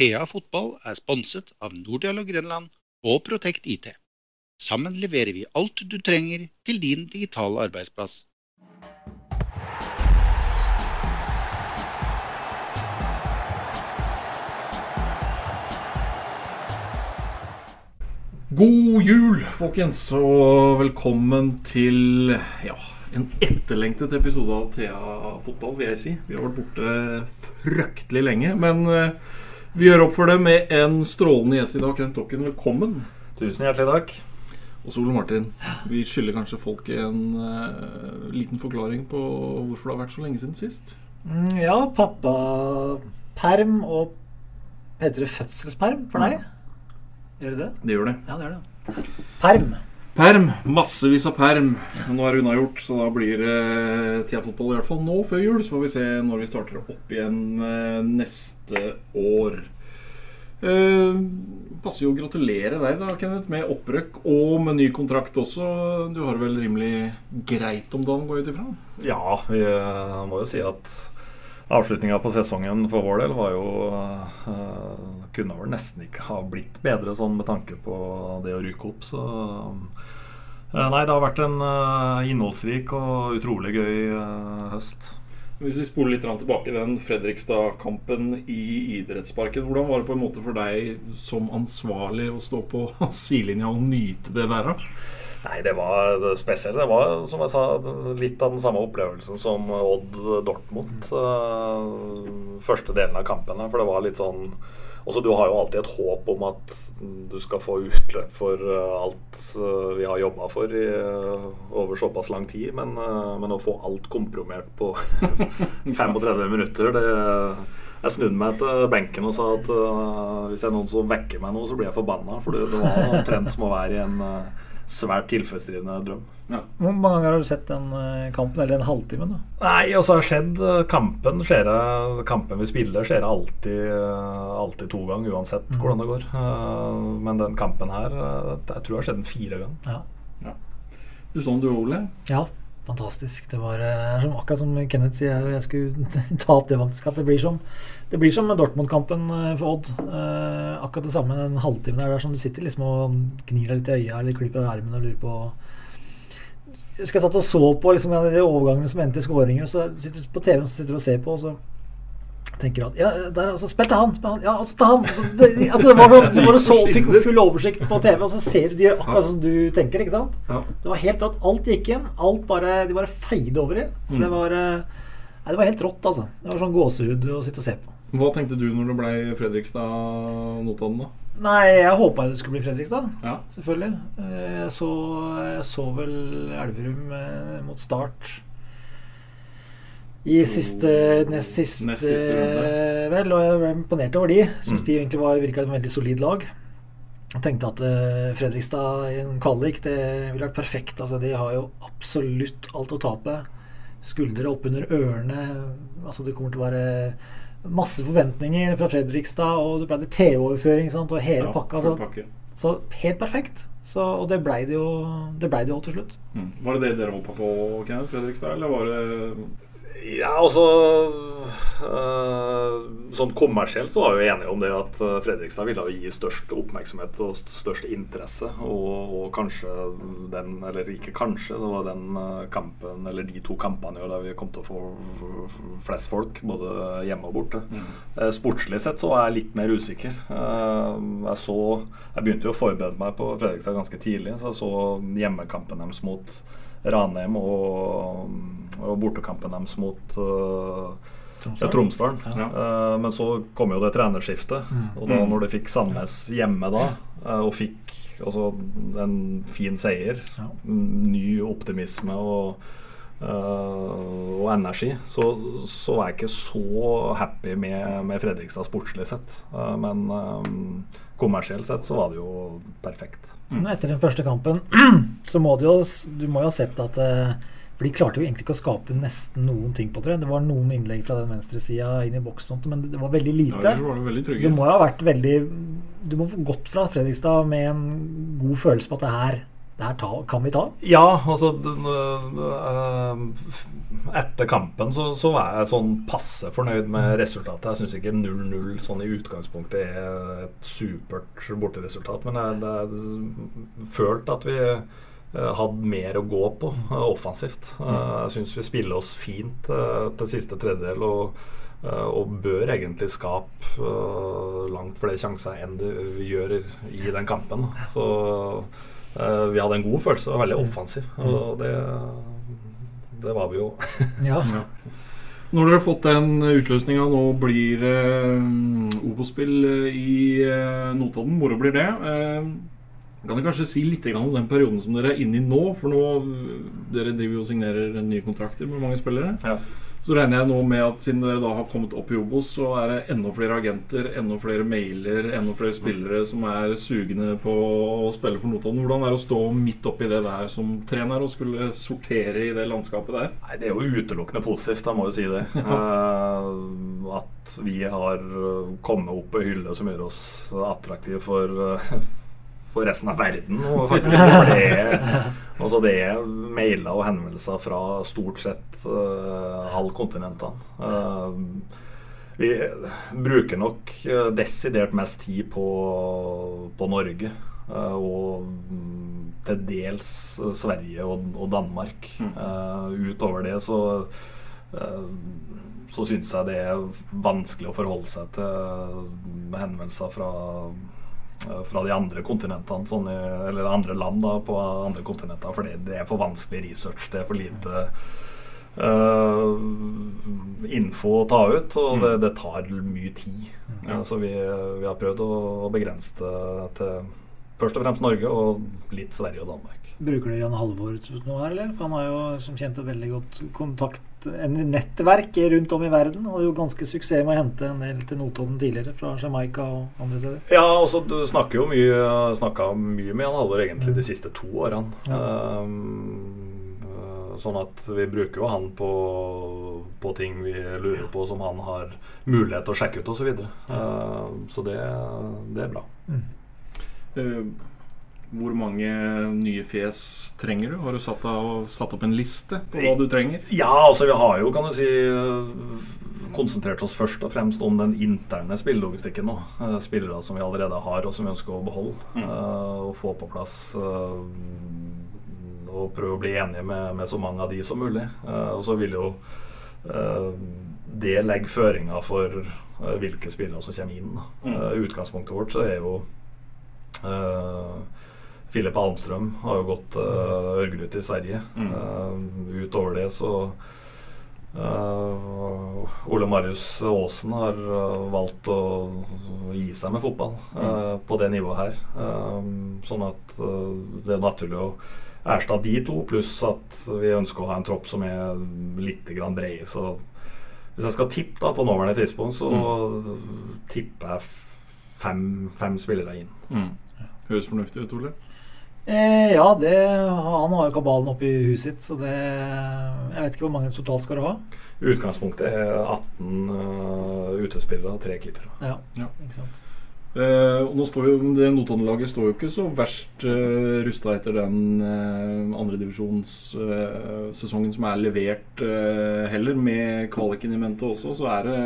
Thea fotball er sponset av Nordialog Grenland og Protect IT. Sammen leverer vi alt du trenger til din digitale arbeidsplass. God jul, folkens, og velkommen til ja, en etterlengtet episode av Thea fotball, vil jeg si. Vi har vært borte fryktelig lenge, men eh, vi gjør opp for det med en strålende gjest i dag. Kent Dokken, velkommen. Tusen hjertelig takk. Og Sol Martin, vi skylder kanskje folk en uh, liten forklaring på hvorfor det har vært så lenge siden sist. Mm, ja, pappaperm og Heter det fødselsperm for deg? Gjør det det? Det gjør det. Ja, det gjør det. Perm. Perm. Massevis av perm. Nå er det unnagjort, så da blir det TIA-fotball i hvert fall nå før jul. Så får vi se når vi starter opp igjen eh, neste år. Uh, passer jo å gratulere deg da, Kenneth, med opprøkk og med ny kontrakt også. Du har det vel rimelig greit om dagen, går jeg ut ifra? Ja, eh, må jo si at avslutninga på sesongen for vår del var jo uh, Kunne vel nesten ikke ha blitt bedre sånn med tanke på det å ryke opp. Så uh, nei, det har vært en uh, innholdsrik og utrolig gøy høst. Hvis vi spoler litt tilbake den Fredrikstad-kampen i idrettsparken. Hvordan var det på en måte for deg som ansvarlig å stå på sidelinja og nyte det der? Nei, det var spesielt. Det var som jeg sa, litt av den samme opplevelsen som Odd Dortmund. Uh, første delen av kampen. For det var litt sånn også Du har jo alltid et håp om at du skal få utløp for uh, alt uh, vi har jobba for i, over såpass lang tid. Men, men, å få alt komprimert på 35 minutter, det jeg snudde meg til benken og sa at hvis det er noen som vekker meg nå, så blir jeg forbanna. For det var omtrent som å være i en svært tilfredsstillende drøm. Ja. Hvor mange ganger har du sett den eh, kampen, eller den halvtime? da? Nei, og så har skjedd eh, kampen skjer Kampen vi spiller, skjer alltid, eh, alltid to ganger, uansett mm. hvordan det går. Men den kampen her, jeg tror det har skjedd den fire ganger. Ja. ja. Du sånn du, Ole? Ja, fantastisk. Det var som, akkurat som Kenneth sier, jeg skulle ta opp det faktisk, at det blir som som Dortmund-kampen eh, for Odd. Eh, akkurat det samme den halvtimen der, der som du sitter liksom og gnir deg litt i øya eller klyper deg i armen og lurer på Jeg husker jeg satt og så på liksom, de overgangene som endte i skåringer, og så sitter du på TV-en og sitter og ser på, og så tenker at Ja, der, altså, spill til han! Spil han ja, altså til han! Altså, det, altså, det var, du bare så, fikk full oversikt på TV, og så ser du de akkurat som du tenker, ikke sant? Ja. Det var helt rått. Alt gikk inn. Alt bare, de bare feide over i. Så det mm. var eh, Nei, det var helt rått, altså. Det var sånn gåsehud å sitte og se på. Hva tenkte du når du ble Fredrikstad-Notodden, da? Nei, jeg håpa det skulle bli Fredrikstad. Ja. Selvfølgelig. Eh, så, jeg så vel Elverum eh, mot start i siste, nest siste, nest siste vel, og jeg ble imponert over de. Syns mm. de egentlig var, virka et veldig solid lag. Jeg tenkte at uh, Fredrikstad i en kvalik det ville vært perfekt. Altså, de har jo absolutt alt å tape. Skuldre oppunder ørene. Altså, det kommer til å være masse forventninger fra Fredrikstad, og det ble det TV-overføring og hele ja, pakka. Så, så, helt perfekt. Så, og det blei det jo det ble det jo til slutt. Mm. Var det det dere håpa på, Kenneth Fredrikstad, eller var det ja, altså øh, Sånn kommersielt så var vi enige om det at eh, Fredrikstad ville gi størst oppmerksomhet og størst interesse. Og, og, kanskje den, eller ikke kanskje, det var den eh, kampen, eller de to kampene der vi kom til å få flest folk, både hjemme og borte. Mm. Sportslig sett så var jeg litt mer usikker. Jeg så Jeg begynte jo å forberede meg på Fredrikstad ganske tidlig, så jeg så hjemmekampen deres mot Ranheim og, og bortekampen deres mot uh, Tromsdalen. Ja. Uh, men så kom jo det trenerskiftet. Mm. Og da når de fikk Sandnes hjemme da, uh, og fikk altså, en fin seier, ja. ny optimisme og, og energi, så, så, var jeg ikke så happy med, med Fredrikstad sportslig sett. men kommersielt sett så var det jo perfekt. Mm. Etter den første kampen så må du jo Du må jo ha sett at eh, For de klarte jo egentlig ikke å skape nesten noen ting på tre. Det var noen innlegg fra den venstresida inn i boksen, men det var veldig lite. Ja, var det veldig du må ha vært veldig Du må få gått fra Fredrikstad med en god følelse på at det her det her ta, kan vi ta? Ja, altså øh, Etter kampen så, så, var jeg sånn passe fornøyd med resultatet. Jeg syns ikke 0-0 sånn i utgangspunktet er et supert borteresultat, men jeg, jeg følte at vi hadde mer å gå på offensivt. Jeg syns vi spiller oss fint til siste tredjedel. og og bør egentlig skape langt flere sjanser enn det vi gjør i den kampen. Så vi hadde en god følelse og veldig mm. offensiv. Og det, det var vi jo. ja. ja. Når dere har fått den utløsninga, nå blir uh, Obos-spill eh, i uh, Notodden. Moro blir det. Uh, kan dere kanskje si litt om den perioden som dere er inne i nå? For nå dere driver jo og signerer nye kontrakter med mange spillere. Ja. Så regner jeg nå med at siden dere da har kommet opp i Obos, så er det enda flere agenter, enda flere mailer, enda flere spillere som er sugne på å spille for Notodden. Hvordan er det å stå midt oppi det der som trener og skulle sortere i det landskapet der? Nei, Det er jo utelukkende positivt, jeg må jo si det. uh, at vi har kommet opp på hylle som gjør oss attraktive for uh, for resten av verden. Og faktisk, for det, altså det er mailer og henvendelser fra stort sett uh, alle kontinentene. Uh, vi bruker nok uh, desidert mest tid på, på Norge. Uh, og til dels Sverige og, og Danmark. Mm. utover det så så syns jeg det er vanskelig å forholde seg til henvendelser fra Eh, fra de andre kontinentene, sånn i, eller andre land da, på andre kontinenter. For det er for vanskelig research. Det er for lite uh, info å ta ut, og det, det tar mye tid. Ja. så vi, vi, har prøvd å, å begrense det til først og fremst Norge og litt Sverige og Danmark. Bruker du Jan Halvor nå her, eller? For han har jo som kjent et veldig godt kontakt en nettverk rundt om i verden. Og jo ganske suksess med å hente en del til Notodden tidligere, fra Jamaica og andre steder. Ja, altså du snakker jo mye snakka mye med Jan Halvor egentlig de siste to årene. Ja. Um, sånn at vi bruker jo han på, på, ting vi lurer på som han har mulighet til å sjekke ut osv. Så, videre. uh, så det, det, er bra. Mm. Uh, hvor mange nye fjes trenger du? Har du satt, av, satt, opp en liste på hva du trenger? Ja, altså vi har jo, kan du si konsentrert oss først og fremst om den interne spillelogistikken nå. Eh, spillere som vi allerede har, og som vi ønsker å beholde. Mm. Uh, og få på plass uh, og prøve å bli enige med, med, så mange av de som mulig. Uh, og så vil jo det legge føringer for hvilke spillere som kommer inn. Mm. utgangspunktet vårt så er jo Filip Almstrøm har jo gått uh, Ørgerud til Sverige. Mm. Uh, utover det så uh, Ole Marius Aasen har uh, valgt å gi seg med fotball mm. på det nivået her. sånn at det er naturlig å erstatte de to, pluss at vi ønsker å ha en tropp som er litt grann bred. Så hvis jeg skal tippe da på nåværende tidspunkt, så mm. tipper jeg fem, fem spillere inn. Mm. Høres fornuftig ut, Ole? Eh, ja, det, han har jo kabalen oppe i huset sitt, så det Jeg vet ikke hvor mange totalt skal du ha? Utgangspunktet er 18 uh, eh, utespillere og tre keepere. Ja, ja. ikke sant. Eh, og nå står jo, det Notodden-laget står jo ikke så verst eh, rusta etter den eh, andredivisjonssesongen eh, som er levert uh, heller. Med kvaliken i mente også, så er det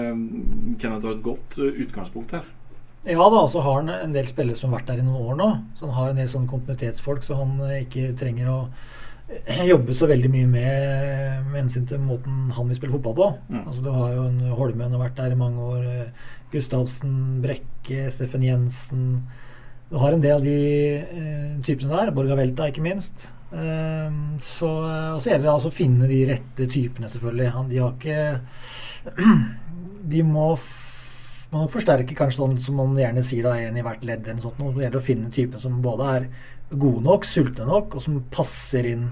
Kenneth har et godt utgangspunkt her. Ja da, så har han en del spillere som har vært der i noen år nå. Så han har en del sånn kontinuitetsfolk, så han eh, ikke trenger å eh, jobbe så veldig mye med med hensyn til måten han vil spille fotball på. Mm. Altså Du har jo en Holmen har vært der i mange år. Eh, Gustavsen, Brekke, Steffen Jensen. Du har en del av de uh, typene der. Borga Velta, ikke minst. Uh, så, og så gjelder det altså å finne de rette typene, selvfølgelig. Han, de har ikke De må man forsterker kanskje sånn som man gjerne sier, da, en i hvert ledd. eller sånt, Det gjelder å finne typen som både er gode nok, sultne nok, og som passer inn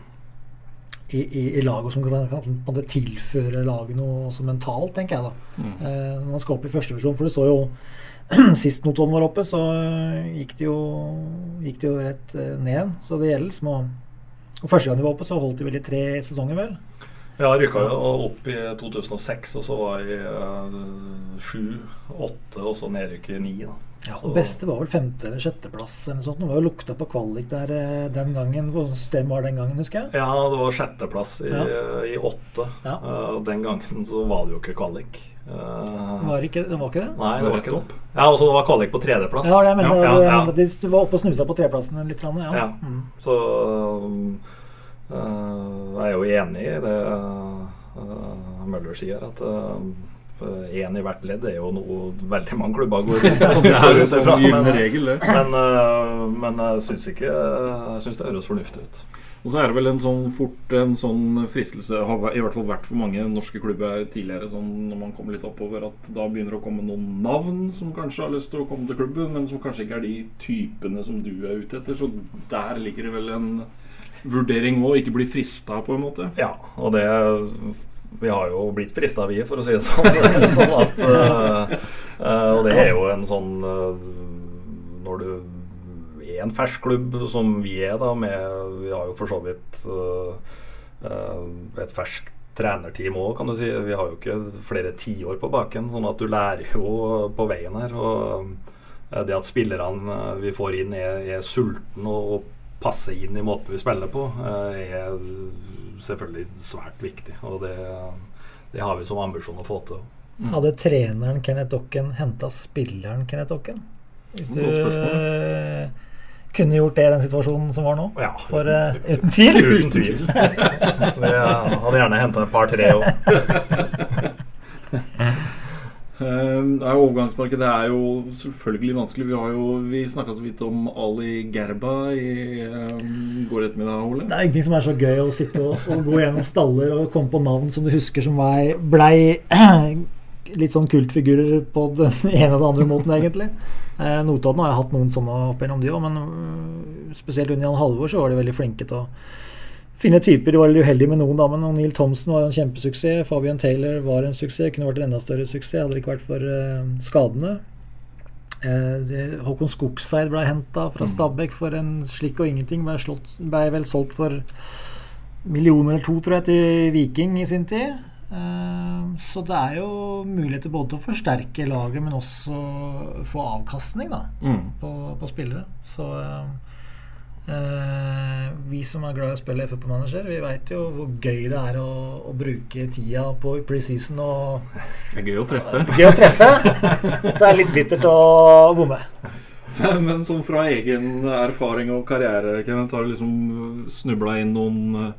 i, i, i laget, og som kan, kan, kan tilføre laget noe også mentalt, tenker jeg. da. Mm. Eh, når man skal opp i første versjon, For det står jo Sist Notodden var oppe, så gikk det jo, gikk det jo rett eh, ned. Så det gjelder liksom å og Første gang de var oppe, så holdt de vel i tre sesonger, vel? Ja, rykka jo opp i 2006, og så var jeg uh, sju, åtte, og så nedrykk i ni. da. Ja, og Beste var vel femte- eller sjetteplass. eller sånt. Det var jo lukta på kvalik der eh, den gangen. Hvordan systemet var den gangen, husker jeg? Ja, det var sjetteplass i, Ja. i åtte. Ja. Uh, og den gangen så var det jo ikke kvalik. Uh, Var ikke, det var ikke det? Nei, det var ikke opp. det. Ja, og så var kvalik på tredjeplass. Ja, det jeg mener, Ja, jeg ja. Du var oppe og snusa på treplassen litt. Ja. Ja. Mm. Så øh, jeg er jo enig i det øh, Møller sier, at én i hvert ledd er jo noe veldig mange klubber går ut sånn ifra. Men, det. men, men jeg syns ikke Jeg syns det høres fornuftig ut. Og så er det vel en sånn fort en sånn fristelse Har i hvert fall vært for mange norske klubber tidligere sånn når man kommer litt oppover, at da begynner det å komme noen navn som kanskje har lyst til å komme til klubben, men som kanskje ikke er de typene som du er ute etter. Så der ligger det vel en vurdering òg, ikke bli frista på en måte. Ja, og det Vi har jo blitt frista, vi, for å si det sånn. sånn at, øh, og det er jo en sånn uh, Når du er en fersk klubb, som vi er, da med Vi har jo for så vidt uh, et ferskt trenerteam òg, kan du si. Vi har jo ikke flere tiår på baken, sånn at du lærer jo på veien her. Og det at spillerne vi får inn, er, er sultne og, og passer inn i måten vi spiller på, øh, er selvfølgelig svært viktig. Og det, det har vi som ambisjon å få til. Hadde treneren Kenneth Dokken henta spilleren Kenneth Dokken? Hvis du eh, kunne gjort det i den situasjonen som var nå? Ja, For uh, uten tvil. Uten tvil. Det hadde gjerne henta et par-tre òg. Eh, er Overgangsmarkedet er jo selvfølgelig vanskelig. Vi jo Vi snakka så vidt om Ali Gerba i eh, går ettermiddag, Ole. Det er ingenting som er så gøy å sitte og, og gå gjennom staller og komme på navn som du husker som vei- blei litt sånn kultfigurer på den ene og den andre måten, egentlig. Eh, Notodden har jeg hatt noen sånne opp gjennom de òg, men øh, spesielt under Jan Halvor så var de veldig flinke til å finne typer. De var litt uheldige med noen, da, men Neil Thomsen var en kjempesuksess. Fabian Taylor var en suksess. Kunne vært en enda større suksess hadde det ikke vært for uh, skadene. Eh, det, Håkon Skogseid ble henta fra Stabæk for en slikk og ingenting. Ble, slått, ble vel solgt for millioner eller to, tror jeg, til Viking i sin tid. Eh, så det er jo muligheter både til å forsterke laget, men også få avkastning da, Mm. på, på spillere. Så eh, eh, vi som er glad i å spille FFP-manager, vi veit jo hvor gøy det er å, å bruke tida på preseason og Det er gøy å treffe. Gøy å treffe. Så er det litt bittert å bomme. Men som fra egen erfaring og karriere, Kenneth, har du liksom snubla inn noen eh,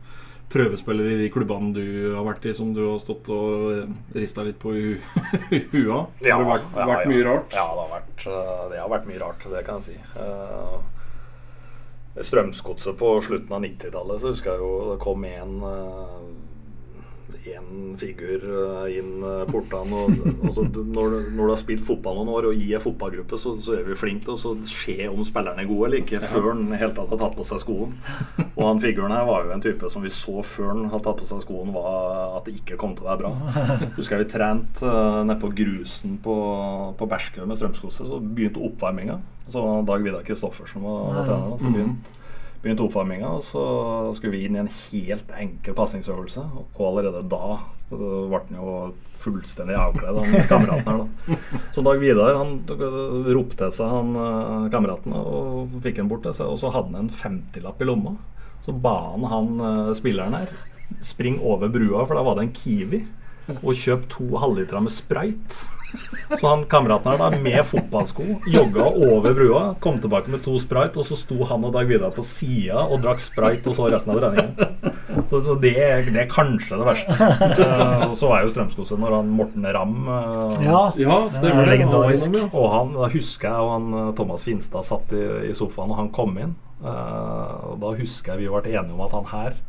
prøvespillere i de klubbene du har vært i, som du har stått og rista litt på hu- hua? Ja, det har vært, ja, vært ja. mye rart? Ja, det har vært, eh, det har vært mye rart, det kan jeg si. Uh, Strømsgodset på slutten av 90-tallet, så husker jeg jo det kom en en figur eh, inn eh, portene. Og, og så når, du- når du har spilt fotball noen år og i en fotballgruppe, så, så er vi flinke til å se om spillerne er god eller ikke, før han helt tatt har tatt på seg skoen. Og han figuren her var jo en type som vi så før han hadde tatt på seg skoen, var at det ikke kom til å være bra. Husker jeg vi trente uh, nedpå grusen på, på Berskø med Strømskose, så begynte oppvarminga. Så var Dag Vidar Kristoffersen var, var trener. Så Mhm. begynte begynte oppvarminga, og så skulle vi inn i en helt enkel pasningsøvelse. Og allerede da ble han jo fullstendig avkledd, han kameraten her. da. Så Dag Vidar han ropte til seg han eh, kameraten og fikk han bort til seg, og så hadde han en 50-lapp i lomma. Så ba han han eh, spilleren her springe over brua, for da var det en Kiwi, og kjøpe to halvlitere med sprayt. Så han kameraten her da, med fotballsko, jogga over brua, kom tilbake med to sprayt, og så sto han og Dag Vidar på sida og drakk sprayt og så resten av treninga. Så, så det, det er kanskje det verste. Eh, og så var jo Strømskose når han Morten Ramm eh, Ja, Ja, det stemmer er det. og han, da husker jeg og han, eh, Thomas Finstad satt i, i sofaen, og han kom inn. Eh, og Da husker jeg vi ble enige om at han her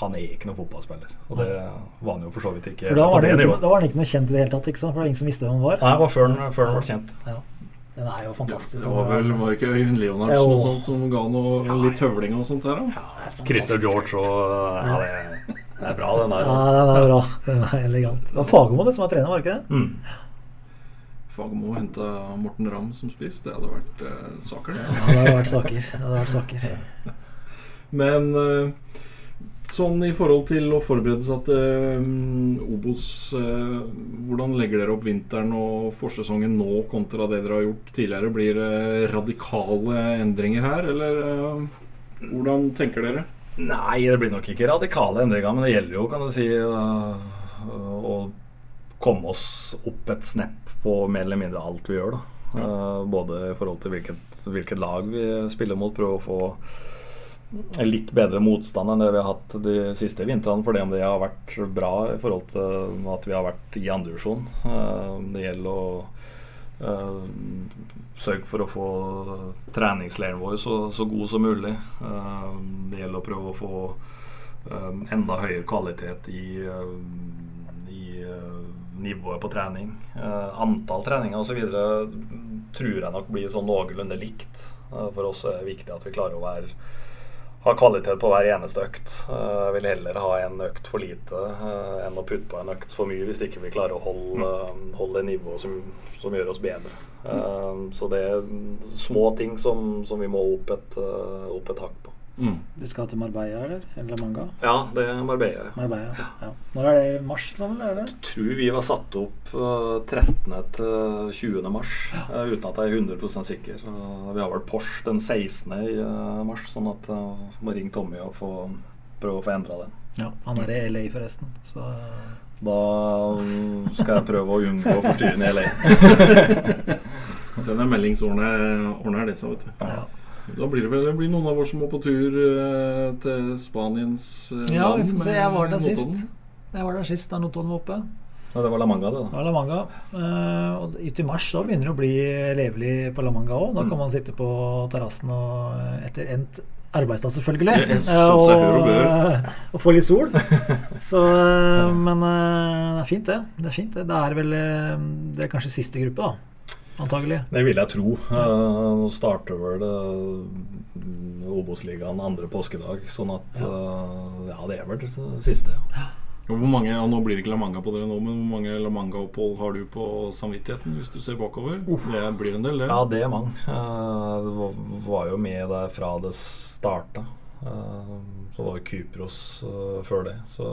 Han er ikke noen fotballspiller. Og det var han jo for så vidt ikke For da var, det det ikke, da var han ikke noe kjent i det hele tatt, ikke sant? for det var ingen som visste hvem han var. Nei, det var før han, før han ble kjent. Ja. Den er jo fantastisk. Det var vel var ikke Øyvind Leonardsen Jo. og sånt som ga noe litt høvling og sånt der? da? Christer George og ja, det, det er bra, den der. Ja, Altså. den er bra. Den er elegant. Det var Fagermo som var trener, var det ikke det? Mm. Fagermo henta Morten Ramm som spiss. Det hadde vært eh, saker, det. Ja, det hadde vært saker. Det hadde vært saker. Men eh, sånn i forhold til å forberede seg til um, Obos. Uh, hvordan legger dere opp vinteren og forsesongen nå kontra det dere har gjort tidligere? Blir det radikale endringer her, eller uh, hvordan tenker dere? Nei, det blir nok ikke radikale endringer, men det gjelder jo, kan du si, å komme oss opp et snepp på mer eller mindre alt vi gjør. da. Ja. både i forhold til hvilket, hvilket lag vi spiller mot, prøve å få litt bedre motstand enn det vi har hatt de siste vintrene. det om det har vært bra i forhold til at vi har vært i andredivisjon. Eh, det gjelder å uh, sørge for å få treningsleiren vår så, så, god som mulig. Uh, det gjelder å prøve å få enda høyere kvalitet i, i nivået på trening. antall treninger osv. tror jeg nok blir sånn noenlunde likt. for oss er det viktig at vi klarer å være ha kvalitet på hver eneste økt. Eh, jeg vil heller ha en økt for lite uh, enn å putte på en økt for mye hvis ikke vi klarer å holde, mm. holde det nivået som, som, gjør oss bedre. Så det er små ting som, som vi må opp et, opp et hakk på. Mm. Du skal til Marbella, eller? Eller Manga? Ja, det er Marbella. Marbella ja. Ja. Når er det i mars? Sånn, eller er? Jeg tror vi var satt opp uh, 13. til 20. mars, ja. uh, uten at jeg er 100% sikker. Vi har vel Porsche den 16. i uh, mars, sånn at jeg må ringe Tommy og få, prøve å få endra den. Ja, Han er i LA, forresten. Så da skal jeg prøve å unngå forstyrrende i LA. Send en melding, så ordner det seg, vet du. Ja. Da blir det vel det blir noen av oss som må på tur uh, til Spaniens uh, ja, land. Ja, vi får se. Jeg var der sist. Jeg var der sist da Notodden var oppe. Ja, det var La Manga, det. da. Det var La Manga. Uh, og ut i mars da begynner det å bli levelig på La Manga òg. Da mm. kan man sitte på terrassen og etter endt arbeidsdag, selvfølgelig. Yes, og, og, og, få litt sol. Så, men det er fint, det. Det er fint det. Det er vel Det er kanskje siste gruppe, da antagelig? Det vil jeg tro. Uh, nå starter vel uh, Obos-ligaen andre påskedag, sånn at uh, ja, det er vel det siste. Ja. Hvor mange, ja, Nå blir det ikke La Manga på dere nå, men hvor mange La Manga-opphold har du på samvittigheten hvis du ser bakover? Det blir en del, det? Ja, det er mange. Uh, det var jo med der fra det starta. Uh, så var det Kypros uh, før det. Så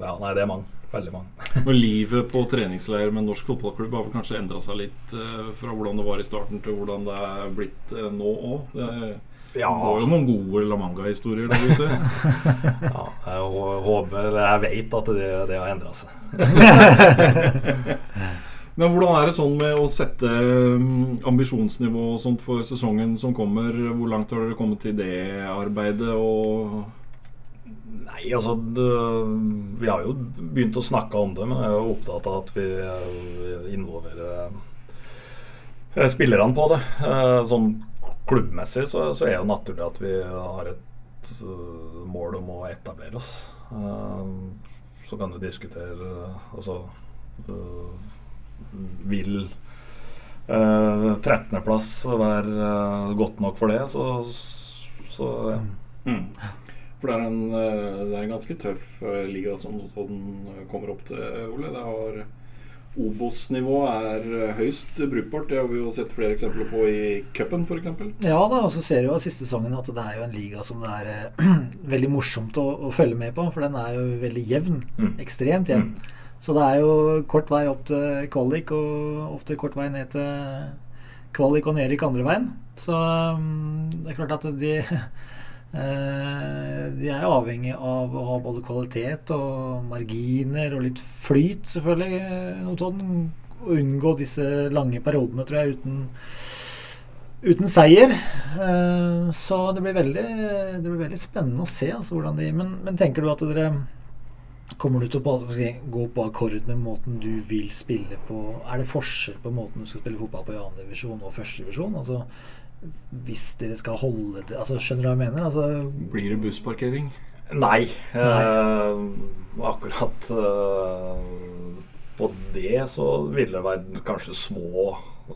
ja, nei, det er mange. Veldig mange. Og livet på treningsleir med norsk fotballklubb har vel kanskje endra seg litt uh, fra hvordan det var i starten til hvordan det er blitt nå òg? Det var jo noen gode La Manga-historier der ute. ja, jeg håper eller Jeg vet at det, det har endra seg. Men hvordan er det sånn med å sette um, ambisjonsnivå og sånt for sesongen som kommer? Hvor langt har dere kommet i det arbeidet? og Nei, altså det, Vi har jo begynt å snakke om det, men jeg er jo opptatt av at vi involverer eh, spillerne på det. Eh, sånn klubbmessig så, så er det jo naturlig at vi har et uh, mål om å etablere oss. Så kan du diskutere Altså Vil 13.-plass være godt nok for det, så, så ja. Mm. For det er, en, eh, det er en ganske tøff eh, liga som Notodden eh, kommer opp til, Ole. Det har Obos-nivå er høyst brukbart. Det har vi jo sett flere eksempler på i cupen f.eks. Ja da, og så ser vi jo siste sesongen at det er jo en liga som det er veldig morsomt å, å, følge med på. For den er jo veldig jevn. Mm. Ekstremt jevn. Mm. Så det er jo kort vei opp til kvalik, og ofte kort vei ned til kvalik og nedrykk andre veien. Så um, det er klart at de Eh, de er avhengig av å ha både kvalitet og marginer og litt flyt, selvfølgelig, eh, Notodden. Og unngå disse lange periodene, tror jeg, uten, uten seier. Eh, så det blir veldig, det blir veldig spennende å se altså, hvordan de men, men, tenker du at dere Kommer du til å gå på akkord med måten du vil spille på? Er det forskjell på måten du skal spille fotball på i annen divisjon og første divisjon? Altså, hvis dere skal holde det altså, Skjønner du hva jeg mener? Altså, Blir det bussparkering? Nei. Nei. Eh, akkurat eh, på det så vil det være kanskje små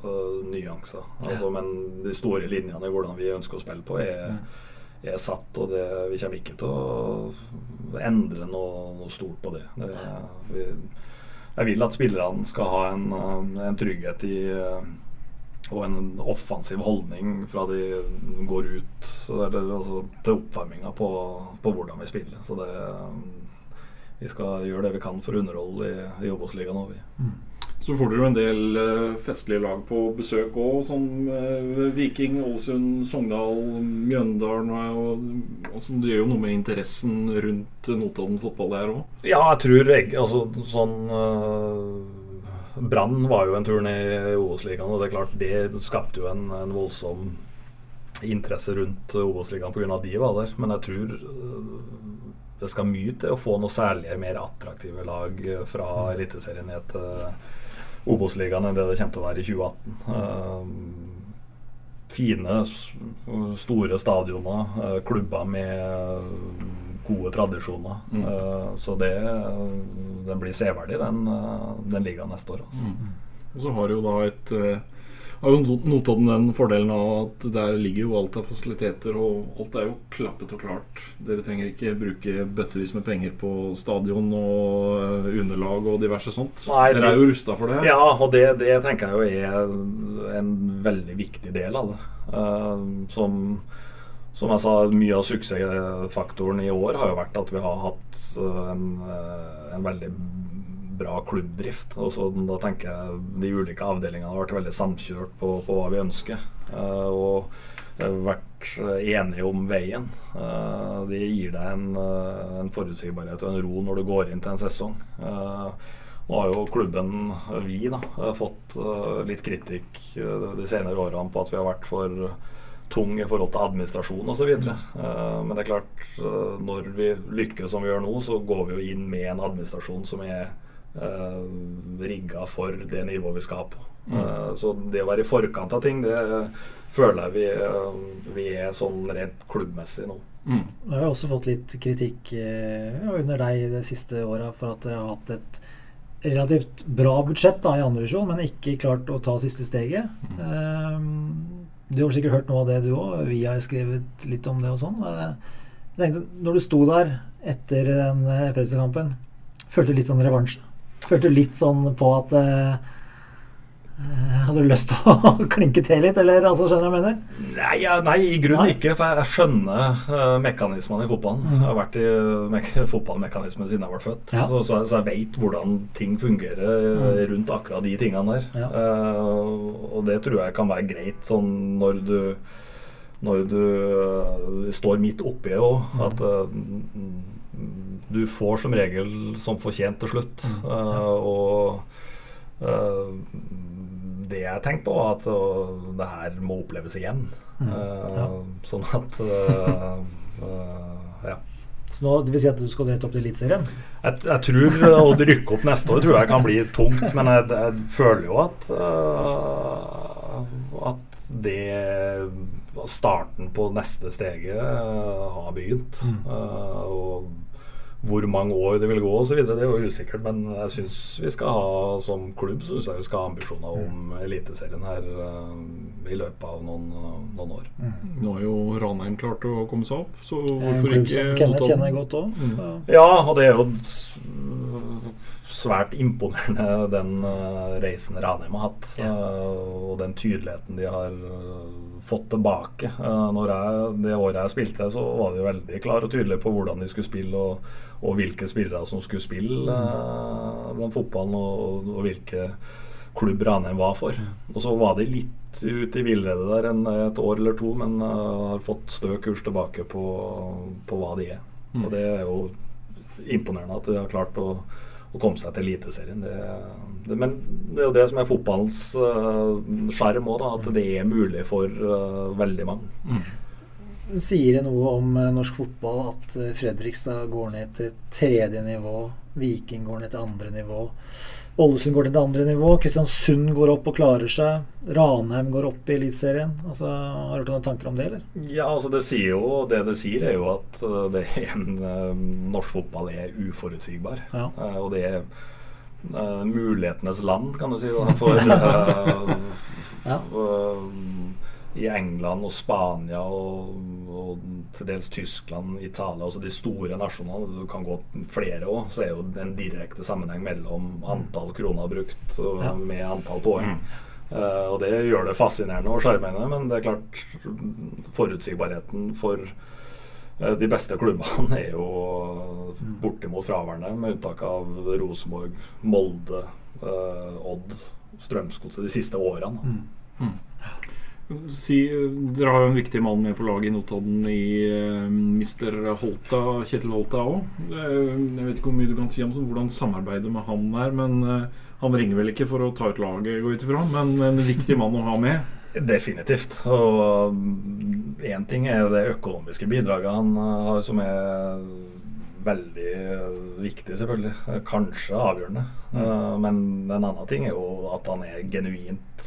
eh, nyanser. Altså, Men de store linjene i hvordan vi ønsker å spille på, er, er satt. Og det, vi kommer ikke til å endre noe, noe stort på det. det vi, jeg vil at spillerne skal ha en, en trygghet i og en offensiv holdning fra de går ut eller, er altså, til oppvarminga på, på, hvordan vi spiller. Så det, vi skal gjøre det vi kan for å underholde i, i Obos-ligaen òg, vi. Mm. Så får dere jo en del uh, festlige lag på besøk òg, som uh, Viking, Ålesund, Sogndal, Mjøndalen. Og, og, som det gjør jo noe med interessen rundt Notodden fotball der òg? Ja, jeg tror altså, sånn uh, Brann var jo en tur ned i Obos-ligaen, og det er klart det skapte jo en, en voldsom interesse rundt Obos-ligaen pga. de var der. Men jeg tror det skal mye til å få noe særlig mer attraktive lag fra Eliteserien ned til Obos-ligaen enn det det kommer til å være i 2018. Uh, eh, fine, store stadioner, uh, klubber med gode tradisjoner. Mm. Så det den blir severdig, den, den ligaen neste år. Altså. Mm. Og så har jo da et har jo Notodden den fordelen av at der ligger jo alt av fasiliteter, og alt er jo klappet og klart. Dere trenger ikke bruke bøttevis med penger på stadion og eh, underlag og diverse sånt. Nei, Dere er jo rusta for det. Ja, og det, det, tenker jeg jo er en veldig viktig del av det. Uh, som, som jeg sa, mye av suksessfaktoren i år har jo vært at vi har hatt en, en veldig bra klubbdrift. Og så da tenker jeg De ulike avdelingene har vært veldig samkjørt på, på hva vi ønsker. Uh, og vært enige om veien. Uh, det gir deg en, uh, en, forutsigbarhet og en ro når du går inn til en sesong. nå har jo klubben, vi, da, fått litt kritikk de senere årene på at vi har vært for tung i forhold til administrasjon osv. Men det er klart, når vi lykkes som vi gjør nå, så går vi jo inn med en administrasjon som er uh, rigga for det nivået vi skal på. Mm. Uh, så det å være i forkant av ting, det føler jeg vi, uh, vi er sånn rent klubbmessig nå. Mm. Jeg har også fått litt kritikk uh, under deg de siste åra for at dere har hatt et relativt bra budsjett da, i andredivisjon, men ikke klart å ta siste steget. Mm. du har sikkert hørt noe av det, du òg. Vi har skrevet litt om det og sånn. Jeg tenkte, når du sto der etter den Fredrikstad-kampen, følte du litt sånn revansje? Følte du litt sånn på at uh, hadde du lyst til å klinke til litt, eller altså, skjønner du hva jeg mener? Nei, ja, nei i grunnen ikke. For jeg skjønner uh, mekanismene i fotballen. Mm. Jeg har vært i mek fotballmekanismen siden jeg ble født. Ja. Så, så, så, jeg vet hvordan ting fungerer mm. rundt akkurat de tingene der. Ja. Uh, og det tror jeg kan være greit sånn når du når du uh, står midt oppi òg. At At du får som regel som fortjent til slutt. Uh, og uh, det jeg tenkte på, var at uh, det her må oppleves igjen. Mm. Ja. Sånn at Ja. Så nå, det vil si at du skal rett opp til Eliteserien? Jeg, jeg, tror å rykke opp neste år tror jeg kan bli tungt, men jeg, jeg føler jo at at det starten på neste steget har begynt. Mm. og hvor mange år det vil gå osv., det er jo usikkert. Men jeg syns vi skal ha som klubb synes jeg vi skal ha ambisjoner om mm. Eliteserien her uh, i løpet av noen, uh, noen år. Mm. Nå har jo Ranheim klart å komme seg opp, så hvorfor ikke Kenneth kjenner godt òg. Mm. Ja, og det er jo svært imponerende den uh, reisen Ranheim har hatt. Ja. Uh, og den tydeligheten de har uh, fått tilbake. Jeg, det året jeg spilte, så var de veldig klare og tydelige på hvordan de skulle spille, og, og hvilke spillere som skulle spille mm. den fotballen, og, og hvilke klubb Ranheim var for. Og så var de litt ute i villrede der en, et år eller to, men har fått stø kurs tilbake på, på hva de er. Mm. Og det er jo imponerende at de har klart å å komme seg til Eliteserien. Det, det, men det er jo det som er fotballens sjarm uh, òg, at det er mulig for uh, veldig mange. Mm. Sier det noe om uh, norsk fotball at Fredrikstad går ned til tredje nivå, Viking går ned til andre nivå? Ålesund går til det andre nivå. Kristiansund går opp og klarer seg. Ranheim går opp i Eliteserien. Altså, har du noen tanker om det, eller? Ja, altså det sier jo Det det sier, er jo at uh, det er en uh, norsk fotball er uforutsigbar. Ja. Uh, og det er mulighetenes land, kan du si, da, for ja i England og Spania og, og, til dels Tyskland, Italia, altså de store nasjonene, du kan gå flere òg, så er jo det en direkte sammenheng mellom antall kroner brukt ja. med antall poeng. Mm. Uh, og det gjør det fascinerende og sjarmerende, men det er klart forutsigbarheten for uh, de beste klubbene er jo bortimot fraværende, med unntak av Rosenborg, Molde, uh, Odd, Strømsgodset de siste årene. Mm. Mm. Si, dere har jo en viktig mann med på laget i Notodden i uh, Mr. Holta, Kjetil Holta òg. Uh, jeg vet ikke hvor mye du kan si om sånn, hvordan samarbeidet med han er. Men uh, han ringer vel ikke for å ta ut laget, går ut ifra. Men en viktig mann å ha med. Definitivt. Og én ting er det økonomiske bidraget han har, som er veldig viktig, selvfølgelig. Kanskje avgjørende. Mm. Men en annen ting er jo at han er genuint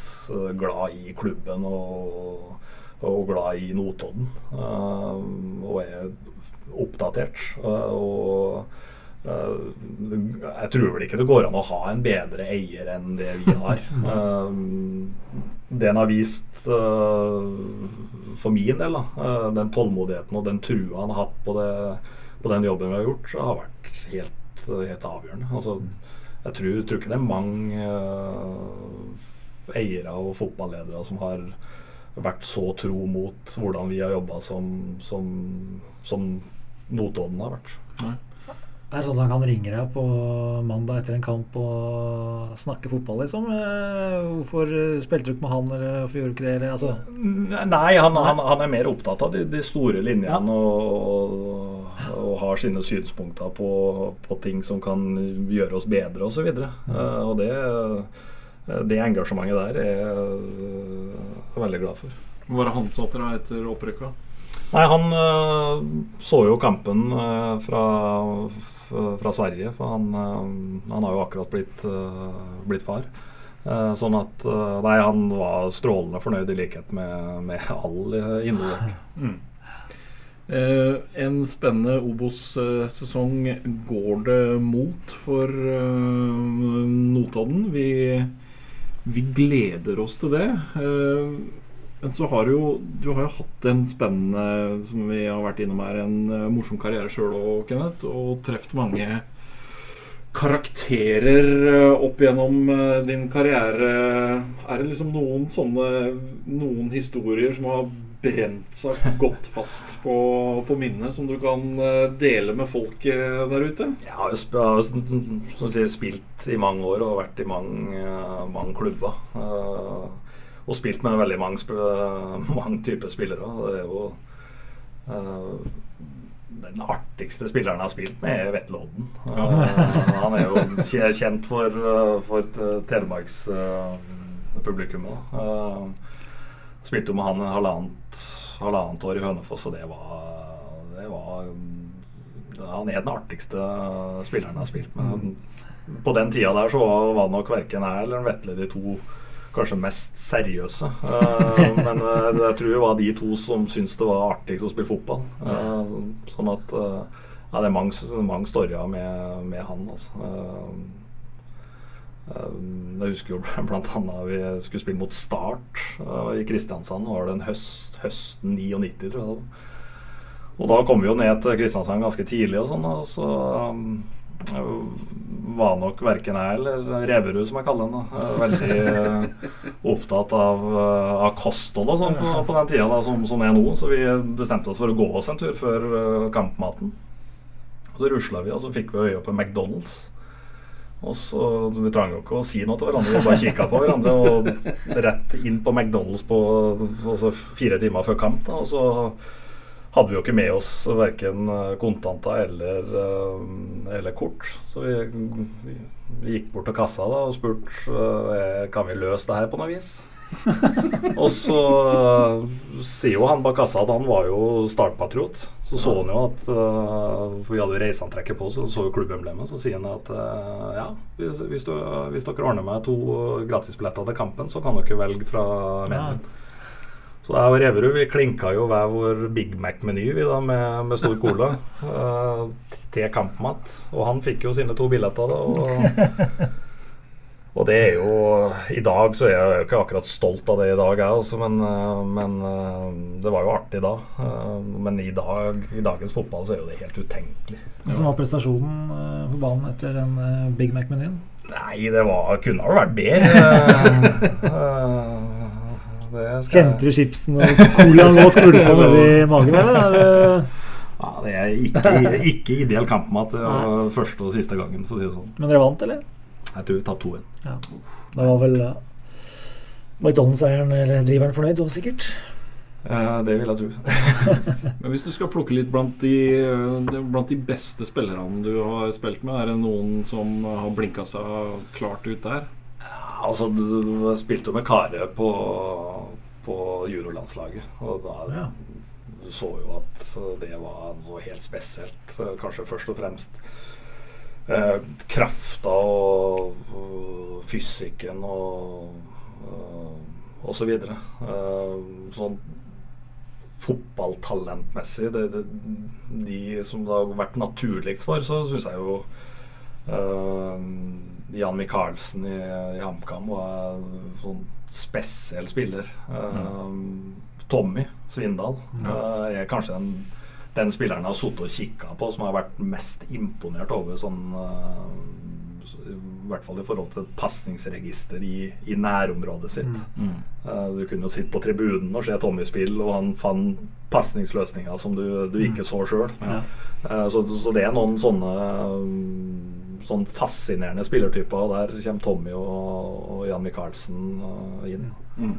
glad i klubben og, og glad i Notodden. Uh, og er oppdatert. Uh, og uh, jeg tror vel ikke det går an å ha en bedre eier enn det vi har. det han har vist for min del, da, den tålmodigheten og den trua han har hatt på, det, på den jobben vi har gjort, har vært helt, helt avgjørende. Altså, jeg tror, tror, ikke det er mange eiere og fotballedere som har vært så tro mot hvordan vi har jobba som, som, som Notodden har vært. Nei. Er det sånn at han kan ringe deg på mandag etter en kamp og snakke fotball, liksom? Eh, hvorfor spilte du ikke med han, eller hvorfor gjorde du ikke det? Eller, altså? Nei, han, han, han, er mer opptatt av de, de store linjene ja. og, og, og, har sine synspunkter på, på, ting som kan gjøre oss bedre osv. Og, så uh, og det Eh, det engasjementet der er jeg veldig glad for. Hva var det han til deg etter opprykka? Nei, Han så jo kampen fra, fra, Sverige, for han, han, har jo akkurat blitt, blitt far. sånn at Nei, han var strålende fornøyd, i likhet med, med all innholdet. Mm. En spennende Obos-sesong går det mot for Notodden. Vi vi gleder oss til det. Eh, men så har jo Du har jo hatt en spennende, som vi har vært innom her, en eh, morsom karriere sjøl òg, Kenneth. Og truffet mange karakterer eh, opp gjennom din karriere. Er det liksom noen sånne Noen historier som har brent seg godt fast på, på minnet, som du kan eh, dele med folk eh, der ute? Jeg har jo som sier, spilt i mange år og vært i mange, eh, mange klubber. og spilt med veldig mange, mange typer spillere. Det er jo den artigste spilleren jeg har spilt med, er Vetle Odden. han er jo kjent for, for Telemarkspublikummet. Uh, Spilte med han halvannet, halvannet år i Hønefoss, og det var, det var Han er den artigste spilleren jeg har spilt med. På den tida der så var det nok verken jeg eller Vetle de to kanskje mest seriøse. Uh, men uh, jeg tror det var de to som syntes det var artigst å spille fotball. Uh, så, sånn at ja, det er mange, mange storyer med, med han. Altså. Jeg husker jo bl.a. vi skulle spille mot Start i Kristiansand. var det en høst, høsten 99, tror jeg. Og da kom vi jo ned til Kristiansand ganske tidlig, og sånn, og så um, var nok verken jeg eller Reverud, som jeg kaller den, veldig uh, opptatt av, av, kosthold og sånn på, på, den tida da, som, som er nå. Så vi bestemte oss for å gå oss en tur før kampmaten. Så rusla vi, og så fikk vi øye på McDonald's. Og så, Vi trang jo ikke å si noe til hverandre, vi bare kikka på hverandre. Og rett inn på McDonald's på altså fire timer før kamp. Da, og så hadde vi jo ikke med oss verken eh, kontanter eller, uh, eller kort. Så vi, vi, gikk bort til kassa da, og spurte uh, kan vi løse det her på noe vis og så sier jo han bak kassa at han var jo startpatriot. Så så han jo at For vi hadde jo reiseantrekket på, så så jo klubbemblemet. Så sier han at ja, hvis, hvis, du, hvis, dere ordner meg to gratisbilletter til kampen, så kan dere velge fra menyen. Så jeg og Reverud vi klinka jo hver vår Big Mac-meny med, med stor cola til kampmat. Og han fikk jo sine to billetter da. Og Og det er jo I dag så er jeg jo ikke akkurat stolt av det i dag, jeg også, men, eh, men eh, det var jo artig da. Men i dag, i dagens fotball så er jo det helt utenkelig. Hvordan var prestasjonen på banen etter den Big Mac-menyen? Nei, det var, kunne ha vært bedre. Kjente du chipsen og colaen lå og skvulpa nedi magen, eller? Er Ja, det er ikke, ikke ideell kampmat var første og siste gangen, for å si det sånn. Men dere vant, eller? Jeg tror vi tapte 2-1. Ja. Da var vel uh, McDonald's-eieren eller driveren fornøyd òg, sikkert? Eh, det vil jeg tro. Men hvis du skal plukke litt blant de, eh, blant de beste spillerne du har spilt med, er det noen som har blinka seg klart ut der? Altså, du, spilte med Kare på, på juniorlandslaget, og da Ja. du så jo at det var noe helt spesielt. eh, Kanskje først og fremst eh, krafta og, og fysikken og, eh, og så videre. Eh, sånn fotballtalentmessig, det, det, de som det har vært naturligst for, så syns jeg jo eh, Jan Michaelsen i, i HamKam var en sånn spesiell spiller. Mm. Tommy Svindal eh, er kanskje den, den spilleren jeg har sittet og kikka på som har vært mest imponert over sånn eh, I hvert fall i forhold til pasningsregister i, i nærområdet sitt. Eh, du kunne jo sitte på tribunen og se Tommy spille, og han fant pasningsløsninger som du, du ikke så sjøl. Ja. så, så det er noen sånne mm, sånn fascinerende spillertyper. og Der kommer Tommy og, og Jan Michaelsen inn. Mm.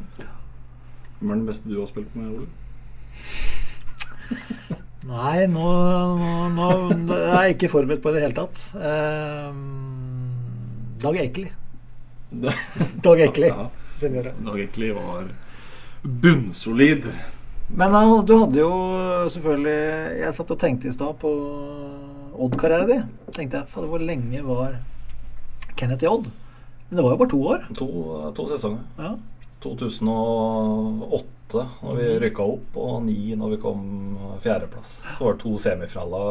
Hvem er den beste du har spilt med, Ole? Nei, nå, nå, nå er jeg ikke forberedt på det i det hele tatt. Eh, Dag Ekeli. Dag Ekeli. Dag Ekeli var bunnsolid. Men du hadde jo selvfølgelig Jeg satt og tenkte i stad på Odd-karrieren din. Tenkte jeg, fader, hvor lenge var Kenneth i Odd? Men det var jo bare to år. To, to sesonger. Ja. 2008 når vi rykka opp, og 9 når vi kom fjerdeplass. Så var det to semifinaler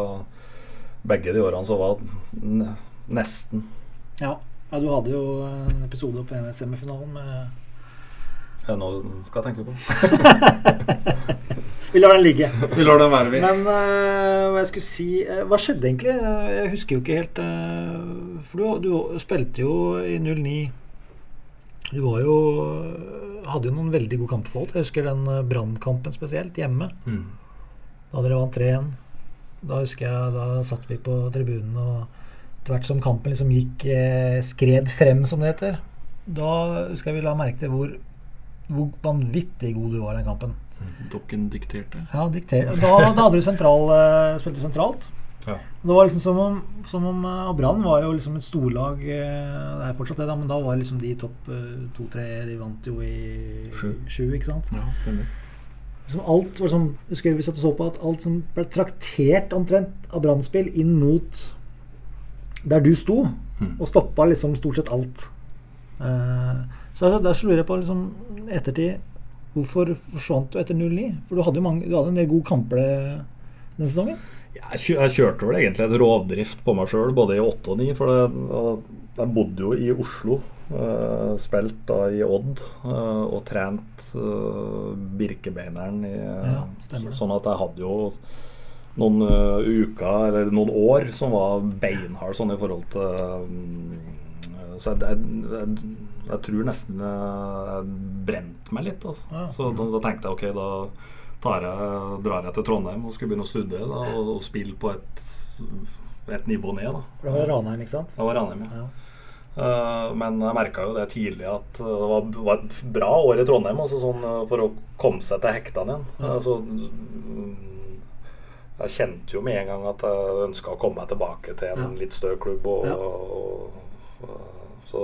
begge de årene, så var nesten. Ja. ja, du hadde jo en episode på denne semifinalen med Er det noe du skal tenke på? Vi lar den ligge. Vi lar den være, vi. Men uh, hva jeg skulle si uh, Hva skjedde egentlig? Jeg husker jo ikke helt uh, For du, du spilte jo i 09 Du var jo Hadde jo noen veldig gode kamper for Odd. Jeg husker den Brannkampen spesielt, hjemme. Mm. Da dere vant 3-1. Da husker jeg Da satt vi på tribunen, og etter hvert som kampen liksom gikk skred frem, som det heter, da jeg vi la merke til hvor, hvor vanvittig god du var i den kampen. Dokken dikterte. Ja, dikterte. Da, da hadde du sentral, eh, spilte du sentralt. Ja. Det var liksom som om, som om eh, Og Brann var jo liksom et storlag eh, Det er fortsatt det, da, men da var liksom de topp eh, to-tre De vant jo i Sju. sju, ikke sant? Ja, stemmer. Liksom alt var som, husker vi satt og så på at alt som ble traktert omtrent av Brannspill inn mot der du sto, Mm. og stoppa liksom stort sett alt. Uh, så der, der så lurer jeg på liksom ettertid Hvorfor forsvant du etter 0-9? For du hadde jo mange, du hadde en del gode kamper denne den sesongen. Jeg, kjørte vel egentlig et rovdrift på meg sjøl, både i 8 og 9. For jeg bodde jo i Oslo. Uh, spilt da i Odd eh, og trent uh, Birkebeineren i Ja. Sånn at jeg hadde jo noen eh, uker, eller noen år, som var beinhard sånn i forhold til um, Så jeg, jeg, jeg, jeg tror nesten jeg brente meg litt. Altså. Ja. Så da, da tenkte jeg ok, da drar jeg til Trondheim og skulle begynne å studere da, og, og spille på et, et nivå ned. da. For det var Ranheim, ikke sant? Det var Ranheim, ja. Ja. Uh, men jeg merka jo det tidlig at det var, var et bra år i Trondheim altså sånn, eh, for å komme seg til hektene igjen. Mm. Eh, så, mm, jeg kjente jo med en gang at jeg ønska å komme meg tilbake til en Ja. litt større klubb. Og, Ja. og, og, så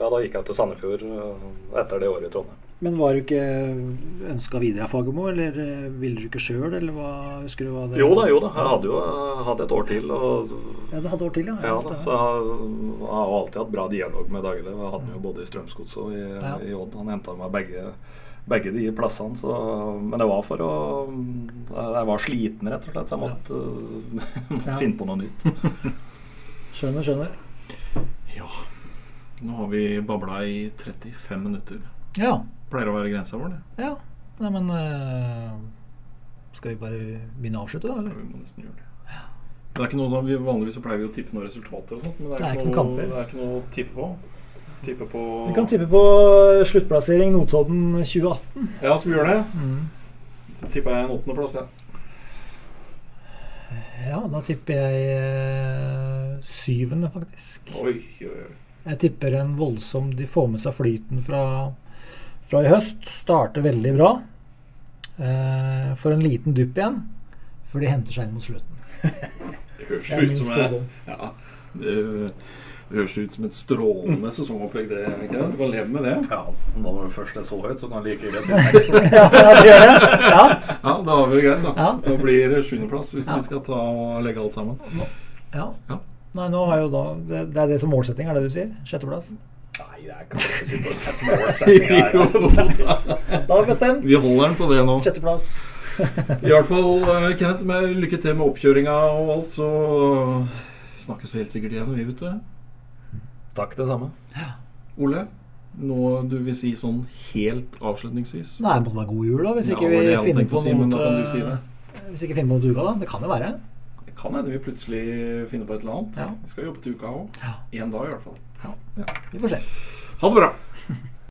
ja, da gikk jeg til Sandefjord etter det året i Trondheim. Men var du ikke ønska videre av Fagermo, eller eh, ville du ikke sjøl, eller hva husker du hva det Jo da, jo da. Jeg hadde jo hadde et år til. Og, Ja, du hadde år til, ja. ja, da, så jeg, jeg har alltid hatt bra dialog med Daglig. Jeg hadde jo både i Strømsgodset og i, Ja. i Odd. Han henta meg begge, begge de plassene. Så, men det var for å Jeg var sliten, rett og slett, så jeg måtte, måtte Ja. finne på noe nytt. Skjønner, skjønner. Ja. Nå har vi babla i 35 minutter. Ja. Pleier å være grensa vår, det. ja. Nei, men uh, Skal vi bare begynne å avslutte, da? Ja, vi må nesten gjøre det. Ja. Det er ikke noe, sånn- vi, vanligvis så pleier vi å tippe noen resultater og sånt, men det er, ikke, noe, kamper. det er ikke noe å tippe på. Tippe på Vi kan tippe på sluttplassering Notodden 2018. Ja, skal vi gjøre det? Mm. Så tipper jeg en åttendeplass, ja. Ja, da tipper jeg eh, syvende, faktisk. Oi, oi, oi. Jeg tipper en voldsom De får med seg flyten fra, fra i høst. Starter veldig bra. Eh, får en liten dupp igjen før de henter seg inn mot slutten. Det høres Det ut som jeg, ja, det, det høres ut som et strålende sesongopplegg, det. Ikke? det? Du kan leve med det. Ja, når det først er så høyt, så kan du like greit si seks. ja, ja, det gjør det. Ja. Ja, da har vi det greit, da. Ja. Da blir det sjuendeplass hvis Ja. vi skal ta og legge alt sammen. ja. Ja. Nei, nå har jo da Det, det er det som målsetting, er det du sier? Sjetteplass? Nei, jeg kan ikke sitte og sette målsetting her. Da har vi bestemt. vi holder den på det nå. Sjetteplass. I hvert fall, eh, Kenneth, med lykke til med oppkjøringa og alt, så snakkes vi helt sikkert igjen, vi, vet du. Takk, det samme. Ole, noe du vil si sånn helt avslutningsvis? Nei, det måtte være god jul, da. Hvis Ja, ikke det vi finner på si, noe si. Hvis ikke finner på noe til uka, da. Det kan jo være. Kan hende vi plutselig finner på et eller annet. Ja. Vi skal jobbe til uka òg. Ja. Én dag, i hvert fall. Vi får se. Ha det bra!